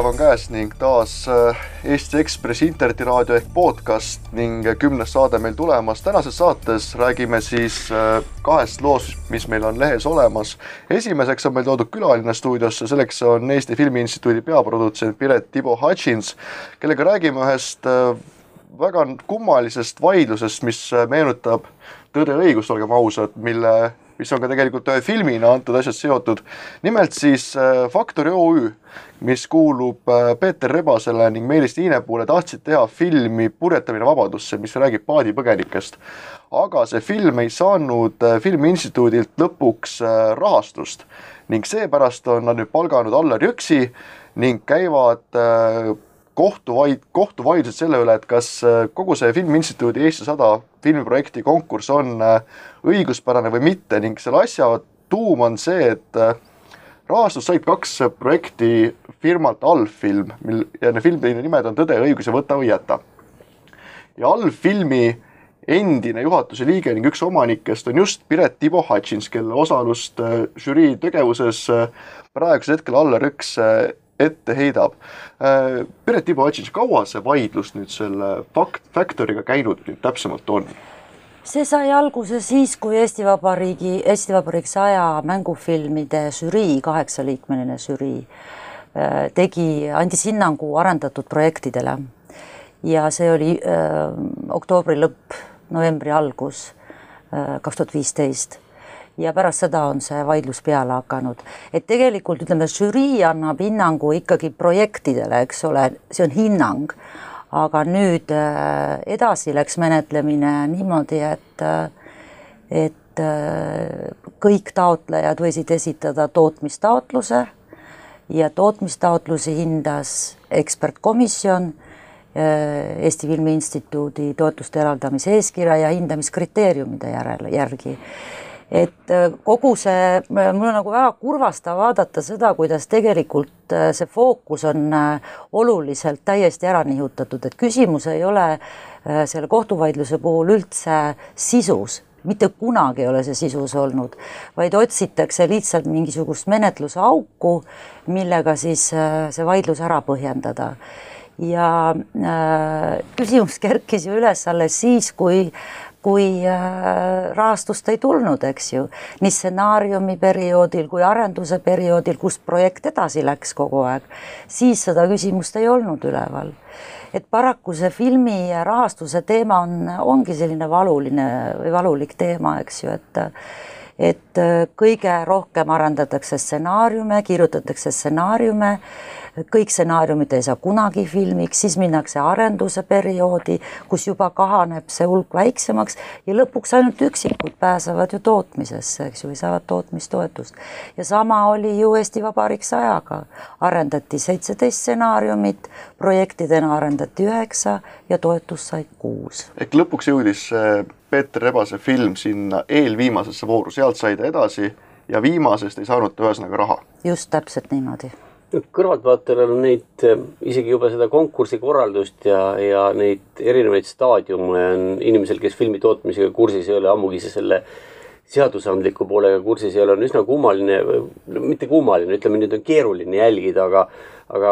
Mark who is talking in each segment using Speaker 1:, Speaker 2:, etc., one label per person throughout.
Speaker 1: pühapäev on käes ning taas äh, Eesti Ekspressi internetiraadio ehk podcast ning kümnes saade meil tulemas. tänases saates räägime siis äh, kahest loost, mis meil on lehes olemas. esimeseks on meil toodud külaline stuudiosse, selleks on Eesti Filmi Instituudi peaprodutsent Piret Tibo Hutchins, kellega räägime ühest äh, väga kummalisest vaidlusest, mis meenutab Tõde ja õigust, olgem ausad, mille mis on ka tegelikult ühe filmina antud asjad seotud. nimelt siis Factory OÜ, mis kuulub äh, Peeter Rebasele ning Meelis Tiinepuule, tahtsid teha filmi Purjetamine vabadusse, mis räägib paadipõgenikest. aga see film ei saanud äh, Filmiinstituudilt lõpuks äh, rahastust ning seepärast on nad nüüd palganud Allar Jõksi ning käivad kohtuvaid, kohtuvaidlused selle üle, et kas kogu see Filmiinstituudi Eesti sada filmiprojekti konkurss on õiguspärane või mitte ning selle asja tuum on see, et rahastust said kaks projekti firmalt Allfilm, mil ja need filmide nimed on Tõde ja õigus ja Võta või jäta. ja Allfilmi endine juhatuse liige ning üks omanikest on just Piret Tibo Hutchins, kelle osalust äh, žürii tegevuses äh, praegusel hetkel Allar Jõks äh, ette heidab. Piret Tibo Hutchins, kaua see vaidlus nüüd selle fakt, Factory'ga käinud nüüd täpsemalt on?
Speaker 2: see sai alguse siis, kui Eesti Vabariigi, Eesti Vabariik saja mängufilmide žürii, kaheksaliikmeline žürii, äh, tegi, andis hinnangu arendatud projektidele. ja see oli öö, äh, oktoobri lõpp, novembri algus, äh, kaks tuhat viisteist ja pärast seda on see vaidlus peale hakanud. et tegelikult ütleme, žürii annab hinnangu ikkagi projektidele, eks ole, see on hinnang aga nüüd äh, edasi läks menetlemine niimoodi, et, äh, et äh, kõik taotlejad võisid esitada tootmistaotluse ja tootmistaotlusi hindas ekspertkomisjon Eesti Filmi Instituudi toetuste eraldamise eeskirja ja hindamiskriteeriumide järele, järgi et äh, kogu see, mul on nagu väga kurvastav vaadata seda, kuidas tegelikult äh, see fookus on äh, oluliselt täiesti ära nihutatud, et küsimus ei ole selle kohtuvaidluse puhul üldse sisus, mitte kunagi ei ole see sisus olnud, vaid otsitakse lihtsalt mingisugust menetlusauku, millega siis see vaidlus ära põhjendada. Ja äh, küsimus kerkis ju üles alles siis, kui kui äh, rahastust ei tulnud, eks ju, nii stsenaariumi perioodil kui arenduse perioodil, kus projekt edasi läks kogu aeg, siis seda küsimust ei olnud üleval. et paraku see filmi rahastuse teema on, ongi selline valuline või valulik teema, eks ju, et et kõige rohkem arendatakse stsenaariume, kirjutatakse stsenaariume kõik stsenaariumid ei saa kunagi filmiks, siis minnakse arenduse perioodi, kus juba kahaneb see hulk väiksemaks ja lõpuks ainult üksikud pääsevad ju tootmisesse, eks ju, või saavad tootmistoetust. ja sama oli ju Eesti Vabariik sajaga, arendati seitseteist stsenaariumit, projektidena arendati üheksa ja toetust said kuus.
Speaker 1: ehk lõpuks jõudis Peeter Rebase film sinna eelviimasesse vooru, sealt sai ta edasi ja viimasest ei saanud ta ühesõnaga raha.
Speaker 2: just täpselt niimoodi
Speaker 3: kõrvaltvaatajal on neid, eh, isegi juba seda konkursi korraldust ja, ja neid erinevaid staadiume on inimesel, kes filmi tootmisega kursis ei ole, ammugi see selle seadusandliku poolega kursis ei ole, on üsna kummaline, mitte kummaline, ütleme nüüd on keeruline jälgida, aga aga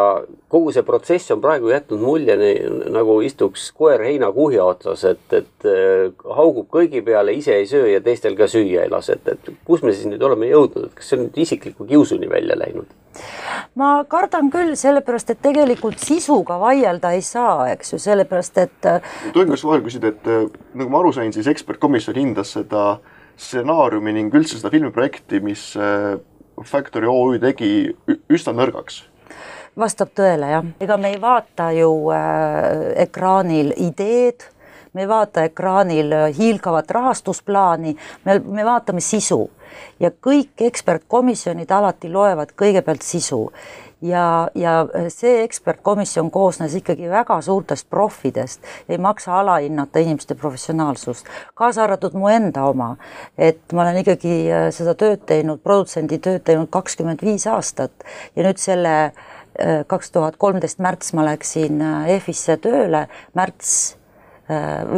Speaker 3: kogu see protsess on praegu jätnud mulje nagu istuks koer heinakuhja otsas, et, et äh, haugub kõigi peale, ise ei söö ja teistel ka süüa ei lase, et, et kus me siis nüüd oleme jõudnud, et kas see on nüüd isikliku kiusuni välja läinud?
Speaker 2: Ma kardan küll, sellepärast et tegelikult sisuga vaielda ei saa, eks ju, sellepärast et.
Speaker 1: Äh, tohin kas vahel küsida, et äh, nagu ma aru sain, siis ekspertkomisjon hindas seda stsenaariumi ning üldse seda filmiprojekti, mis Factory OÜ tegi üsna nõrgaks
Speaker 2: vastab tõele, jah. ega me ei vaata ju äh, ekraanil ideed, me ei vaata ekraanil äh, hiilgavat rahastusplaani, me, me vaatame sisu ja kõik ekspertkomisjonid alati loevad kõigepealt sisu. Ja, ja see ekspertkomisjon koosnes ikkagi väga suurtest profidest, ei maksa alahinnata inimeste professionaalsust, kaasa arvatud mu enda oma. et ma olen ikkagi äh, seda tööd teinud, produtsendi tööd teinud kakskümmend viis aastat. Ja nüüd selle äh, kaks tuhat kolmteist märts ma läksin äh, EFisse tööle, märts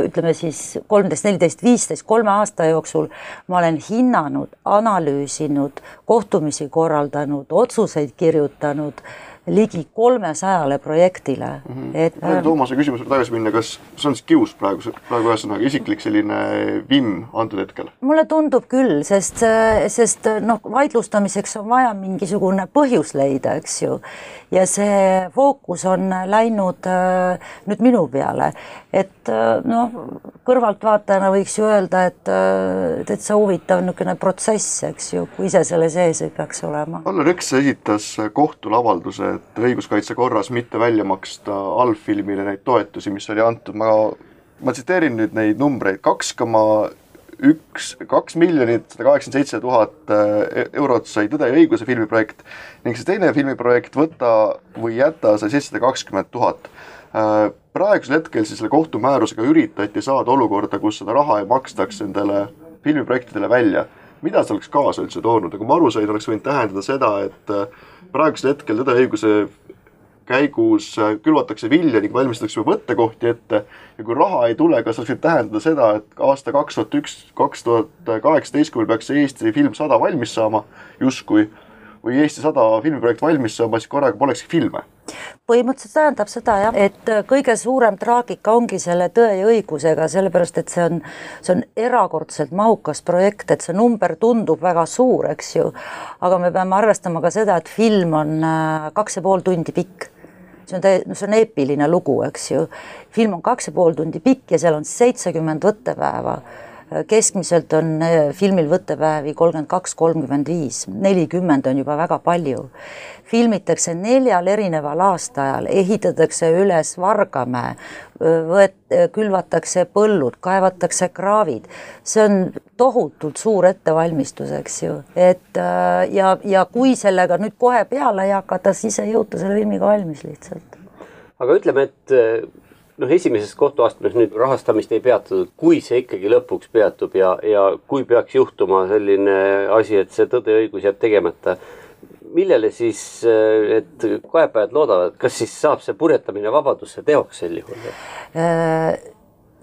Speaker 2: ütleme siis kolmteist, neliteist, viisteist, kolme aasta jooksul ma olen hinnanud, analüüsinud, kohtumisi korraldanud, otsuseid kirjutanud ligi kolmesajale projektile mm. -hmm.
Speaker 1: et äh, Toomase küsimuse tagasi minna, kas see on siis kius praegu, praegu ühesõnaga isiklik selline vimm antud hetkel?
Speaker 2: mulle tundub küll, sest, sest noh, vaidlustamiseks on vaja mingisugune põhjus leida, eks ju. ja see fookus on läinud äh, nüüd minu peale, et äh, noh, kõrvaltvaatajana võiks ju öelda, et äh, täitsa huvitav niisugune protsess, eks ju, kui ise selle sees ei peaks olema.
Speaker 1: Allar Jõks esitas kohtule avalduse, et õiguskaitse korras mitte välja maksta allfilmile neid toetusi, mis oli antud, ma, ma tsiteerin nüüd neid numbreid, kaks koma üks, kaks miljonit sada kaheksakümmend seitse tuhat e-, eurot sai Tõde ja õiguse filmiprojekt ning see teine filmiprojekt Võta või jäta sai seitsesada kakskümmend tuhat. Äh, praegusel hetkel siis selle kohtumäärusega üritati saada olukorda, kus seda raha ei makstaks nendele filmiprojektidele välja mida see oleks kaasa üldse toonud, nagu ma aru sain, oleks võinud tähendada seda, et äh, praegusel hetkel Tõde ja õiguse käigus äh, külvatakse vilja ning valmistatakse võttekohti ette. Ja kui raha ei tule, kas oleks võinud tähendada seda, et aasta kaks tuhat üks, kaks tuhat kaheksateist, kui meil peaks Eesti film sada valmis saama? Justkui või Eesti sada filmiprojekt valmis saama, siis korraga polekski filme
Speaker 2: põhimõtteliselt tähendab seda jah, et kõige suurem traagika ongi selle Tõe ja õigusega, sellepärast et see on, see on erakordselt mahukas projekt, et see number tundub väga suur, eks ju. aga me peame arvestama ka seda, et film on äh, kaks ja pool tundi pikk see on täie-, no see on eepiline lugu, eks ju. film on kaks ja pool tundi pikk ja seal on seitsekümmend võttepäeva keskmiselt on äh, filmil võttepäevi kolmkümmend kaks, kolmkümmend viis, nelikümmend on juba väga palju. filmitakse neljal erineval aastaajal, ehitatakse üles Vargamäe, võet-, külvatakse põllud, kaevatakse kraavid, see on tohutult suur ettevalmistus, eks ju, et äh, ja, ja kui sellega nüüd kohe peale ei hakata, siis ei jõuta selle filmiga valmis lihtsalt.
Speaker 3: aga ütleme, et noh, esimeses kohtuastmes nüüd rahastamist ei peatatud, kui see ikkagi lõpuks peatub ja, ja kui peaks juhtuma selline asi, et see tõde ja õigus jääb tegemata, millele siis need kaebajad loodavad, kas siis saab see purjetamine vabadusse teoks sel juhul?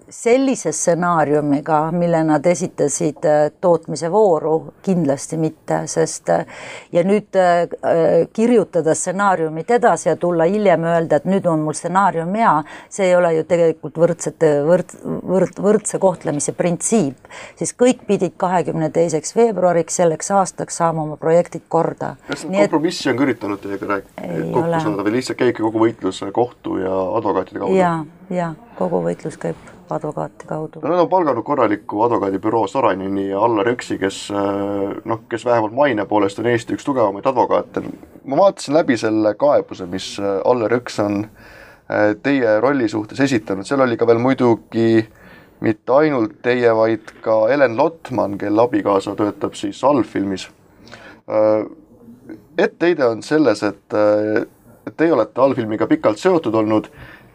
Speaker 2: Sellise stsenaariumiga, mille nad esitasid äh, tootmise vooru, kindlasti mitte, sest äh, ja nüüd äh, kirjutada stsenaariumit edasi ja tulla hiljem öelda, et nüüd on mul stsenaarium hea, see ei ole ju tegelikult võrdsete, võrd-, võrd-, võrdse kohtlemise printsiip, siis kõik pidid kahekümne teiseks veebruariks selleks aastaks saama oma projektid korda.
Speaker 1: kas seda kompromissi on ka üritanud teiega rääkida, kokku saada või lihtsalt käibki kogu võitlus kohtu ja advokaatide kaudu?
Speaker 2: ja, ja kogu võitlus käib advokaati kaudu.
Speaker 1: no nad on palganud korraliku advokaadibüroo Soraineni ja Allar Jõksi, kes äh, noh, kes vähemalt maine poolest on Eesti üks tugevamaid advokaate. ma vaatasin läbi selle kaebuse, mis äh, Allar Jõks on äh, teie rolli suhtes esitanud, seal oli ka veel muidugi mitte ainult teie, vaid ka Helen Lotman, kelle abikaasa töötab siis allfilmis. etteheide on selles, et teie olete allfilmiga pikalt seotud olnud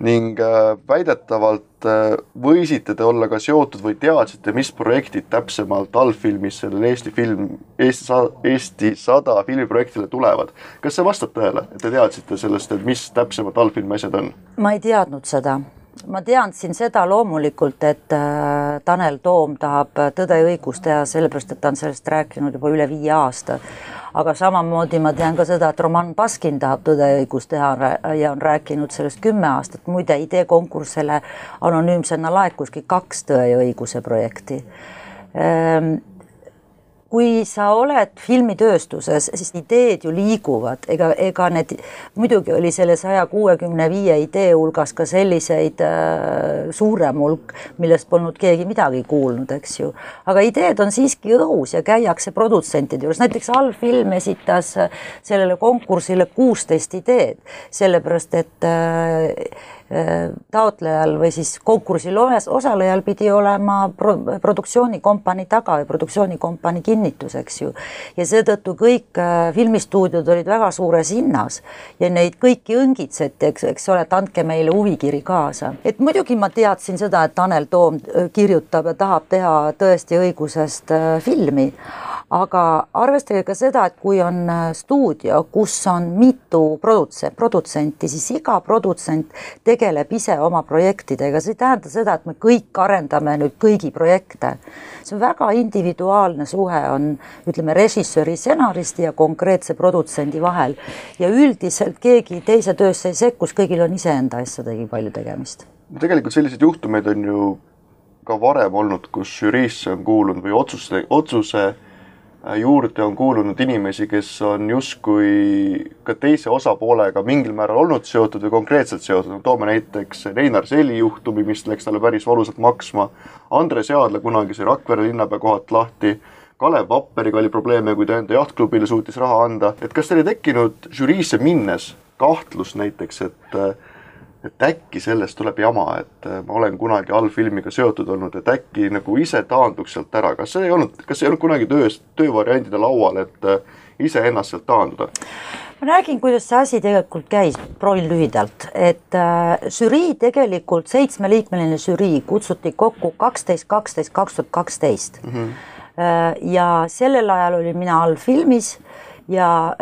Speaker 1: ning äh, väidetavalt äh, võisite te olla ka seotud või teadsite, mis projektid täpsemalt allfilmis sellele Eesti film, Eesti sa-, Eesti sada filmiprojektile tulevad. kas see vastab tõele, et te teadsite sellest, et mis täpsemalt allfilmi asjad on?
Speaker 2: ma ei teadnud seda ma teadsin seda loomulikult, et äh, Tanel Toom tahab Tõde ja õigus teha, sellepärast et ta on sellest rääkinud juba üle viie aasta. Aga samamoodi ma tean ka seda, et Roman Baskin tahab Tõde ja õigus teha ja on rääkinud sellest kümme aastat, muide ideekonkursile anonüümsena laekuski kaks Tõe ja õiguse projekti. Ehm, kui sa oled filmitööstuses, siis ideed ju liiguvad, ega, ega need, muidugi oli selle saja kuuekümne viie idee hulgas ka selliseid äh, suurem hulk, millest polnud keegi midagi kuulnud, eks ju. aga ideed on siiski õhus ja käiakse produtsentide juures, näiteks allfilm esitas sellele konkursile kuusteist ideed, sellepärast et äh, taotlejal või siis konkursil osalejal pidi olema pro produktsioonikompanii taga või produktsioonikompanii kinnitus, eks ju. ja seetõttu kõik äh, filmistuudiod olid väga suures hinnas ja neid kõiki õngitseti, eks, eks ole, et andke meile huvikiri kaasa. et muidugi ma teadsin seda, et Tanel Toom äh, kirjutab ja tahab teha tõesti õigusest äh, filmi aga arvestage ka seda, et kui on stuudio, kus on mitu produtse-, produtsenti, siis iga produtsent tegeleb ise oma projektidega, see ei tähenda seda, et me kõik arendame nüüd kõigi projekte. see on väga individuaalne suhe on, ütleme, režissööri, stsenaristi ja konkreetse produtsendi vahel. ja üldiselt keegi teise töösse ei sekku, kõigil on iseenda asjadega palju tegemist.
Speaker 1: tegelikult selliseid juhtumeid on ju ka varem olnud, kus žüriisse on kuulunud või otsuste, otsuse Äh, juurde on kuulunud inimesi, kes on justkui ka teise osapoolega mingil määral olnud seotud või konkreetselt seotud, no toome näiteks Reinar Seli juhtumi, mis läks talle päris valusalt maksma, Andres Jaadla kunagi sai Rakvere linnapea kohalt lahti, Kalev Vapperiga oli probleeme, kui ta enda jahtklubile suutis raha anda, et kas teil ei tekkinud žüriisse minnes kahtlust näiteks, et et äkki sellest tuleb jama, et äh, ma olen kunagi allfilmiga seotud olnud, et äkki nagu ise taanduks sealt ära, kas see ei olnud, kas ei olnud kunagi töös, töövariandide laual, et äh, iseennast sealt taanduda?
Speaker 2: ma räägin, kuidas see asi tegelikult käis, proovin lühidalt, et äh, žürii tegelikult, seitsmeliikmeline žürii kutsuti kokku kaksteist, kaksteist, kaks tuhat kaksteist. Mhm. Äh, ja sellel ajal olin mina allfilmis ja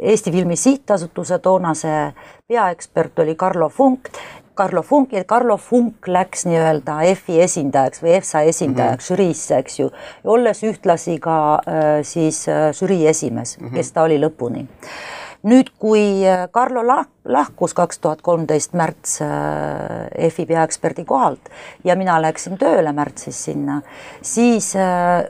Speaker 2: Eesti Filmi Sihtasutuse toonase peaekspert oli Carlo Funk. Carlo Funk ja Carlo Funk läks nii-öelda EFI esindajaks või EFSA esindajaks mm -hmm. žüriisse, eks ju, olles ühtlasi ka äh, siis äh, žürii esimees mm, -hmm. kes ta oli lõpuni nüüd, kui äh, Carlo lahkus kaks tuhat kolmteist märts äh, EFI peaeksperdi kohalt ja mina läksin tööle märtsis sinna, siis äh,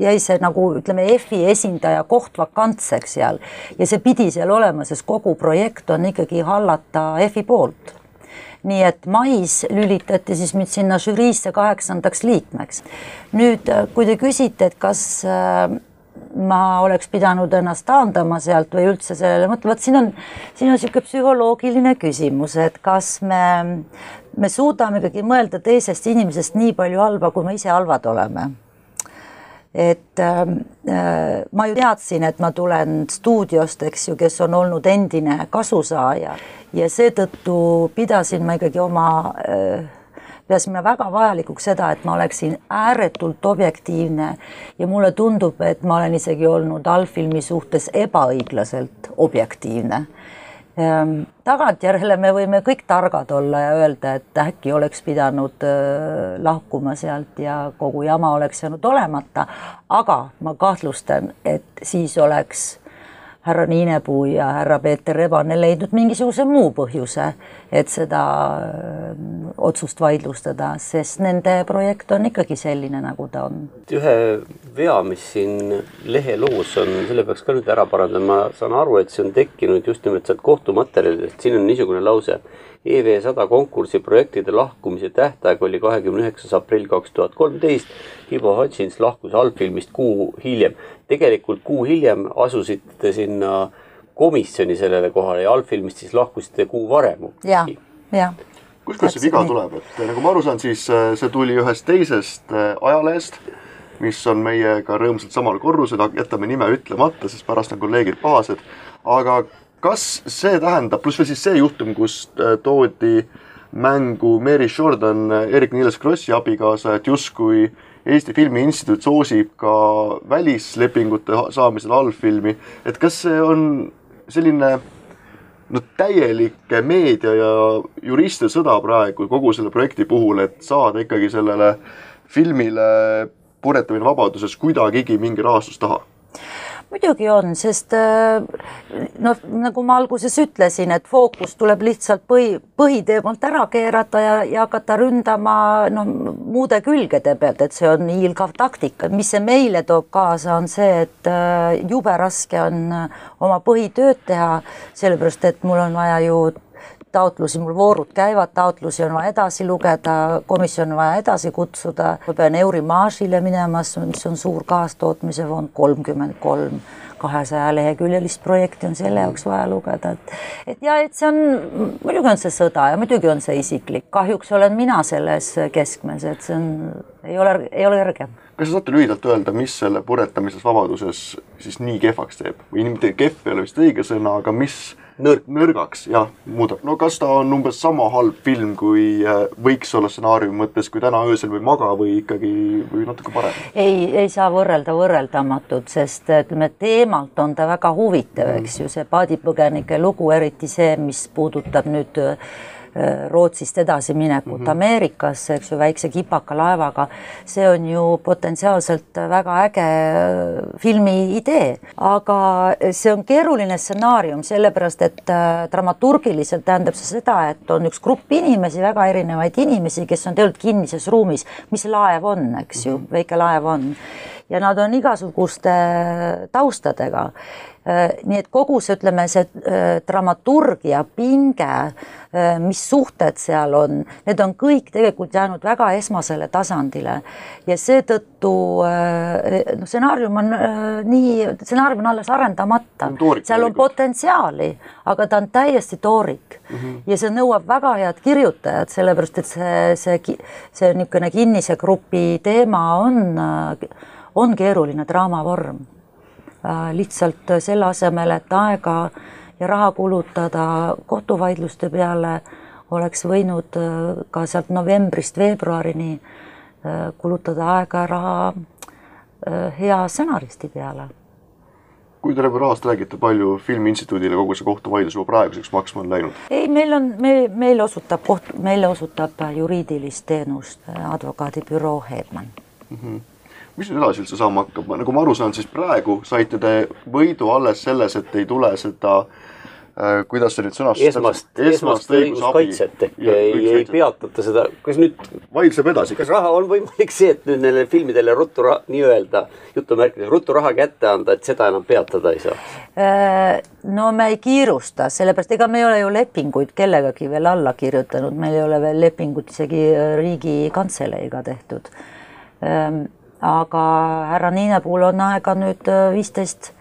Speaker 2: jäi see nagu ütleme, EFI esindaja koht vakantseks seal ja see pidi seal olema, sest kogu projekt on ikkagi hallata EFI poolt nii et mais lülitati siis mind sinna žüriisse kaheksandaks liikmeks. nüüd, kui te küsite, et kas ma oleks pidanud ennast taandama sealt või üldse sellele mõtlema, vot siin on, siin on niisugune psühholoogiline küsimus, et kas me, me suudame ikkagi mõelda teisest inimesest nii palju halba, kui me ise halvad oleme. et ähm, äh, ma ju teadsin, et ma tulen stuudiost, eks ju, kes on olnud endine kasusaaja ja seetõttu pidasin ma ikkagi oma äh, peasin ma väga vajalikuks seda, et ma oleksin ääretult objektiivne. Ja mulle tundub, et ma olen isegi olnud allfilmi suhtes ebaõiglaselt objektiivne. Ehm, tagantjärele me võime kõik targad olla ja öelda, et äkki oleks pidanud äh, lahkuma sealt ja kogu jama oleks jäänud olemata, aga ma kahtlustan, et siis oleks härra Niinepuu ja härra Peeter Rebane leidnud mingisuguse muu põhjuse, et seda äh, otsust vaidlustada, sest nende projekt on ikkagi selline, nagu ta on.
Speaker 3: ühe vea, mis siin lehe loos on, selle peaks ka nüüd ära parandama, ma saan aru, et see on tekkinud just nimelt sealt kohtumaterjalidest, siin on niisugune lause EV sada konkursi projektide lahkumise tähtaeg oli kahekümne üheksas aprill kaks tuhat kolmteist. Ivo Hutchins lahkus allfilmist kuu hiljem. tegelikult kuu hiljem asusite sinna komisjoni sellele kohale ja allfilmist siis lahkusite kuu varem.
Speaker 2: ja, ja
Speaker 1: kust see viga tuleb, et nagu ma aru saan, siis äh, see tuli ühest teisest äh, ajalehest, mis on meiega rõõmsalt samal korrusel, jätame nime ütlemata, sest pärast on kolleegid pahased. aga kas see tähendab, pluss veel siis see juhtum, kus äh, toodi mängu Mary Jordan, Eerik-Niiles Krossi abikaasa, et justkui Eesti Filmi Instituut soosib ka välislepingute saamisel allfilmi, et kas see on selline no täielik meedia ja juristide sõda praegu kogu selle projekti puhul, et saada ikkagi sellele filmile puretamine vabaduses kuidagigi mingi rahastus taha
Speaker 2: muidugi on, sest äh, noh, nagu ma alguses ütlesin, et fookus tuleb lihtsalt põhi, põhiteemalt ära keerata ja, ja hakata ründama noh, muude külgede pealt, et see on hiilgav taktika. mis see meile toob kaasa, on see, et äh, jube raske on äh, oma põhitööd teha, sellepärast et mul on vaja ju taotlusi, mul voorud käivad, taotlusi on vaja edasi lugeda, komisjon on vaja edasi kutsuda, ma pean Eurimaagile minema, mis on suur kaastootmise fond, kolmkümmend kolm kahesaja leheküljelist projekti on selle jaoks vaja lugeda, et et ja et see on, muidugi on see sõda ja muidugi on see isiklik, kahjuks olen mina selles keskmes, et see on, ei ole, ei ole kerge.
Speaker 1: Kas sa saate lühidalt öelda, mis selle puretamises vabaduses siis nii kehvaks teeb või mitte kehv ei ole vist õige sõna, aga mis
Speaker 3: nõrk.
Speaker 1: nõrgaks, jah, muudab. no kas ta on umbes sama halb film, kui äh, võiks olla stsenaariumi mõttes, kui Täna öösel või Maga või ikkagi, või natuke parem?
Speaker 2: ei, ei saa võrrelda võrreldamatut, sest ütleme, teemalt on ta väga huvitav, eks ju, see paadipõgenike lugu, eriti see, mis puudutab nüüd äh, Äh, Rootsist edasiminekut mm -hmm. Ameerikasse, eks ju, väikse kipaka laevaga. see on ju potentsiaalselt väga äge äh, filmi idee, aga see on keeruline stsenaarium, sellepärast et äh, dramaturgiliselt tähendab see seda, et on üks grupp inimesi, väga erinevaid inimesi, kes on tegelikult kinnises ruumis, mis laev on, eks ju, mhm. väike laev on ja nad on igasuguste taustadega Äh, nii et kogu see, ütleme, see äh, dramaturgia pinge, äh, mis suhted seal on, need on kõik tegelikult jäänud väga esmasele tasandile. Ja seetõttu noh, stsenaarium on nii, stsenaarium on alles arendamata, seal on potentsiaali, aga ta on täiesti toorik. Mm -hmm. ja see nõuab väga head kirjutajat, sellepärast et see, see, see niisugune kinnise grupi teema on, on keeruline draamavorm. Äh, lihtsalt selle asemel, et aega ja raha kulutada kohtuvaidluste peale, oleks võinud äh, ka sealt novembrist veebruarini äh, kulutada aega ja raha hea stsenaristi peale.
Speaker 1: kui te rahast räägite, palju Filmi Instituudile kogu see kohtuvaidlus juba praeguseks maksma on läinud?
Speaker 2: ei, meil on, me, meil osutab koht, meile osutab juriidilist teenust advokaadibüroo Hedman mm.
Speaker 1: -hmm mis nüüd edasi üldse saama hakkab, nagu ma aru saan, siis praegu saite te võidu alles selles, et ei tule seda äh, kuidas see nüüd sõnastus
Speaker 3: esmast, esmast õiguskaitset ehk ei, ei peatata seda, kas nüüd
Speaker 1: vaidleb edasi.
Speaker 3: kas raha on võimalik see, et nüüd nendele filmidele ruttu nii-öelda jutumärkides ruttu raha kätte anda, et seda enam peatada ei saa?
Speaker 2: Äh, no me ei kiirusta, sellepärast ega me ei ole ju lepinguid kellegagi veel alla kirjutanud, meil ei ole veel lepingut isegi Riigikantseleiga tehtud. Ähm, aga härra Niine puhul on aega nüüd äh, viisteist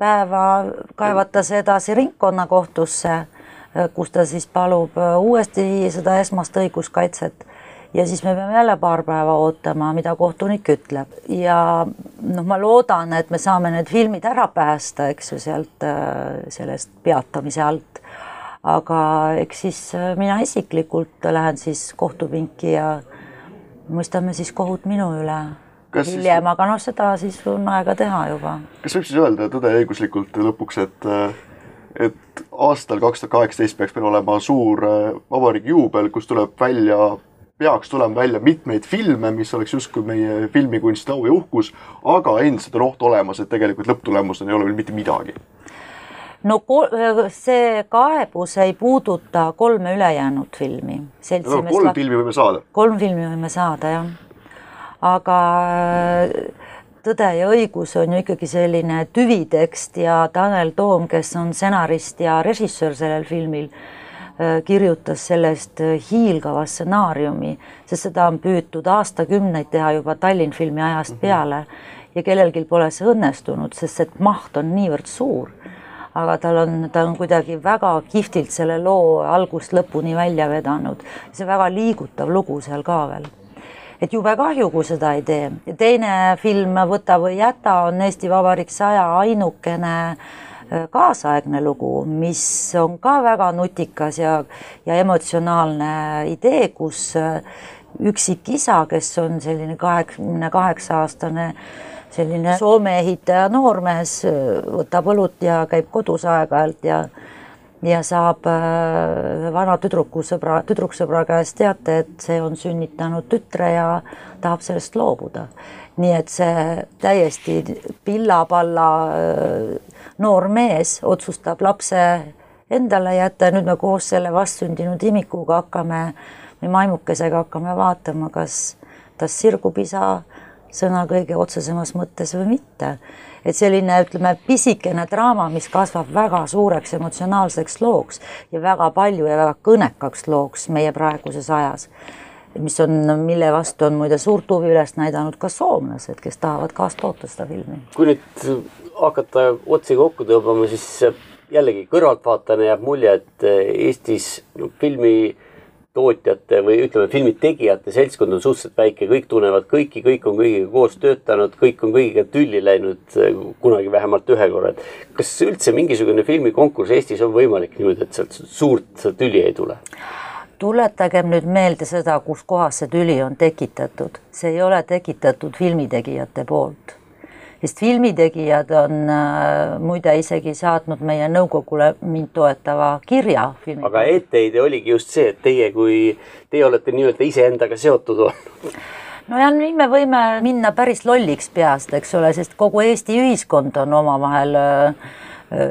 Speaker 2: päeva kaevata see edasi ringkonnakohtusse, äh, kus ta siis palub äh, uuesti seda esmast õiguskaitset. Ja siis me peame jälle paar päeva ootama, mida kohtunik ütleb. Ja noh, ma loodan, et me saame need filmid ära päästa, eks ju, sealt sellest peatamise alt. aga eks siis mina isiklikult lähen siis kohtupinki ja mõistame siis kohut minu üle hiljem, aga noh, seda siis on aega teha juba.
Speaker 1: kas võib siis öelda tõde õiguslikult lõpuks, et et aastal kaks tuhat kaheksateist peaks meil olema suur äh, vabariigi juubel, kus tuleb välja, peaks tulema välja mitmeid filme, mis oleks justkui meie filmikunsti au ja uhkus, aga endiselt on oht olemas, et tegelikult lõpptulemusena ei ole veel mitte midagi
Speaker 2: no see kaebus ei puuduta kolme ülejäänud filmi.
Speaker 1: No, kolm filmi võime saada.
Speaker 2: kolm filmi võime saada, jah aga äh, Tõde ja õigus on ju ikkagi selline tüvitekst ja Tanel Toom, kes on stsenarist ja režissöör sellel filmil, äh, kirjutas sellest äh, hiilgava stsenaariumi, sest seda on püütud aastakümneid teha juba Tallinn filmi ajast mhm. peale ja kellelgi pole see õnnestunud, sest et maht on niivõrd suur. aga tal on, ta on kuidagi väga kihvtilt selle loo algust lõpuni välja vedanud, see väga liigutav lugu seal ka veel et jube kahju, kui seda ei tee. teine film Võta või jäta on Eesti Vabariik saja ainukene äh, kaasaegne lugu, mis on ka väga nutikas ja, ja emotsionaalne idee, kus äh, üksik isa, kes on selline kaheksakümne kaheksa aastane selline Soome ehitaja noormees, äh, võtab õlut ja käib kodus aeg-ajalt ja ja saab äh, vana tüdrukusõbra, tüdruksõbra käest teate, et see on sünnitanud tütre ja tahab sellest loobuda. nii et see täiesti pilla-palla äh, noor mees otsustab lapse endale jätta ja nüüd me koos selle vastsündinud imikuga hakkame või maimukesega hakkame vaatama, kas tast sirgub isa sõna kõige otsesemas mõttes või mitte et selline, ütleme, pisikene draama, mis kasvab väga suureks emotsionaalseks looks ja väga palju ja väga kõnekaks looks meie praeguses ajas, mis on, mille vastu on muide suurt huvi üles näidanud ka soomlased, kes tahavad kaastoota seda filmi.
Speaker 3: kui nüüd hakata otsi kokku tõmbama, siis jällegi kõrvaltvaatajana jääb mulje, et Eestis filmi tootjate või ütleme, filmi tegijate seltskond on suhteliselt väike, kõik tunnevad kõiki, kõik on kõigiga koos töötanud, kõik on kõigiga tülli läinud kunagi vähemalt ühe korra, et kas üldse mingisugune filmikonkurss Eestis on võimalik niimoodi, et sealt suurt tüli ei tule?
Speaker 2: tuletagem nüüd meelde seda, kus kohas see tüli on tekitatud, see ei ole tekitatud filmitegijate poolt sest filmitegijad on äh, muide isegi saatnud meie nõukogule mind toetava kirja.
Speaker 3: aga etteheide oligi just see, et teie kui, teie olete nii-öelda iseendaga seotud olnud
Speaker 2: no ja nüüd me võime minna päris lolliks peast, eks ole, sest kogu Eesti ühiskond on omavahel äh,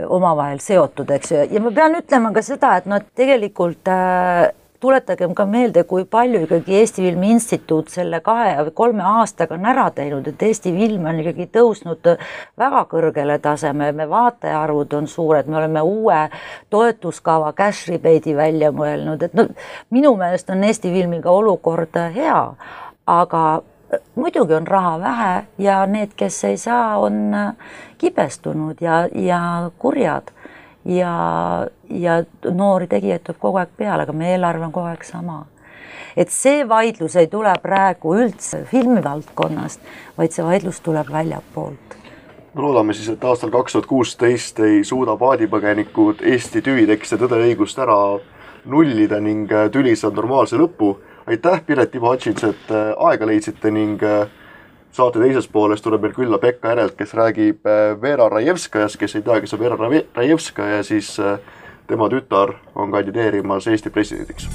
Speaker 2: omavahel seotud, eks ju, ja ma pean ütlema ka seda, et noh, tegelikult äh, tuletagem ka meelde, kui palju ikkagi Eesti Filmi Instituut selle kahe või kolme aastaga on ära teinud, et Eesti film on ikkagi tõusnud väga kõrgele tasemele, vaataja arvud on suured, me oleme uue toetuskava cash rebate'i välja mõelnud, et no minu meelest on Eesti filmiga olukord hea, aga muidugi on raha vähe ja need, kes ei saa, on kibestunud ja, ja kurjad ja, ja noori tegijaid tuleb kogu aeg peale, aga meie eelarve on kogu aeg sama. et see vaidlus ei tule praegu üldse filmivaldkonnast, vaid see vaidlus tuleb väljapoolt
Speaker 1: no loodame siis, et aastal kaks tuhat kuusteist ei suuda paadipõgenikud Eesti tüvitekste Tõde ja õigust ära nullida ning tüli saab normaalse lõpu. aitäh, Piret Ivo Hutchins, et äh, aega leidsite ning äh, saate teises pooles tuleb meil külla Pekka Järelt, kes räägib äh, Vera Rajevskajast, kes ei tea, kes on Vera Rajevskaja, siis äh, tema tütar on kandideerimas Eesti presidendiks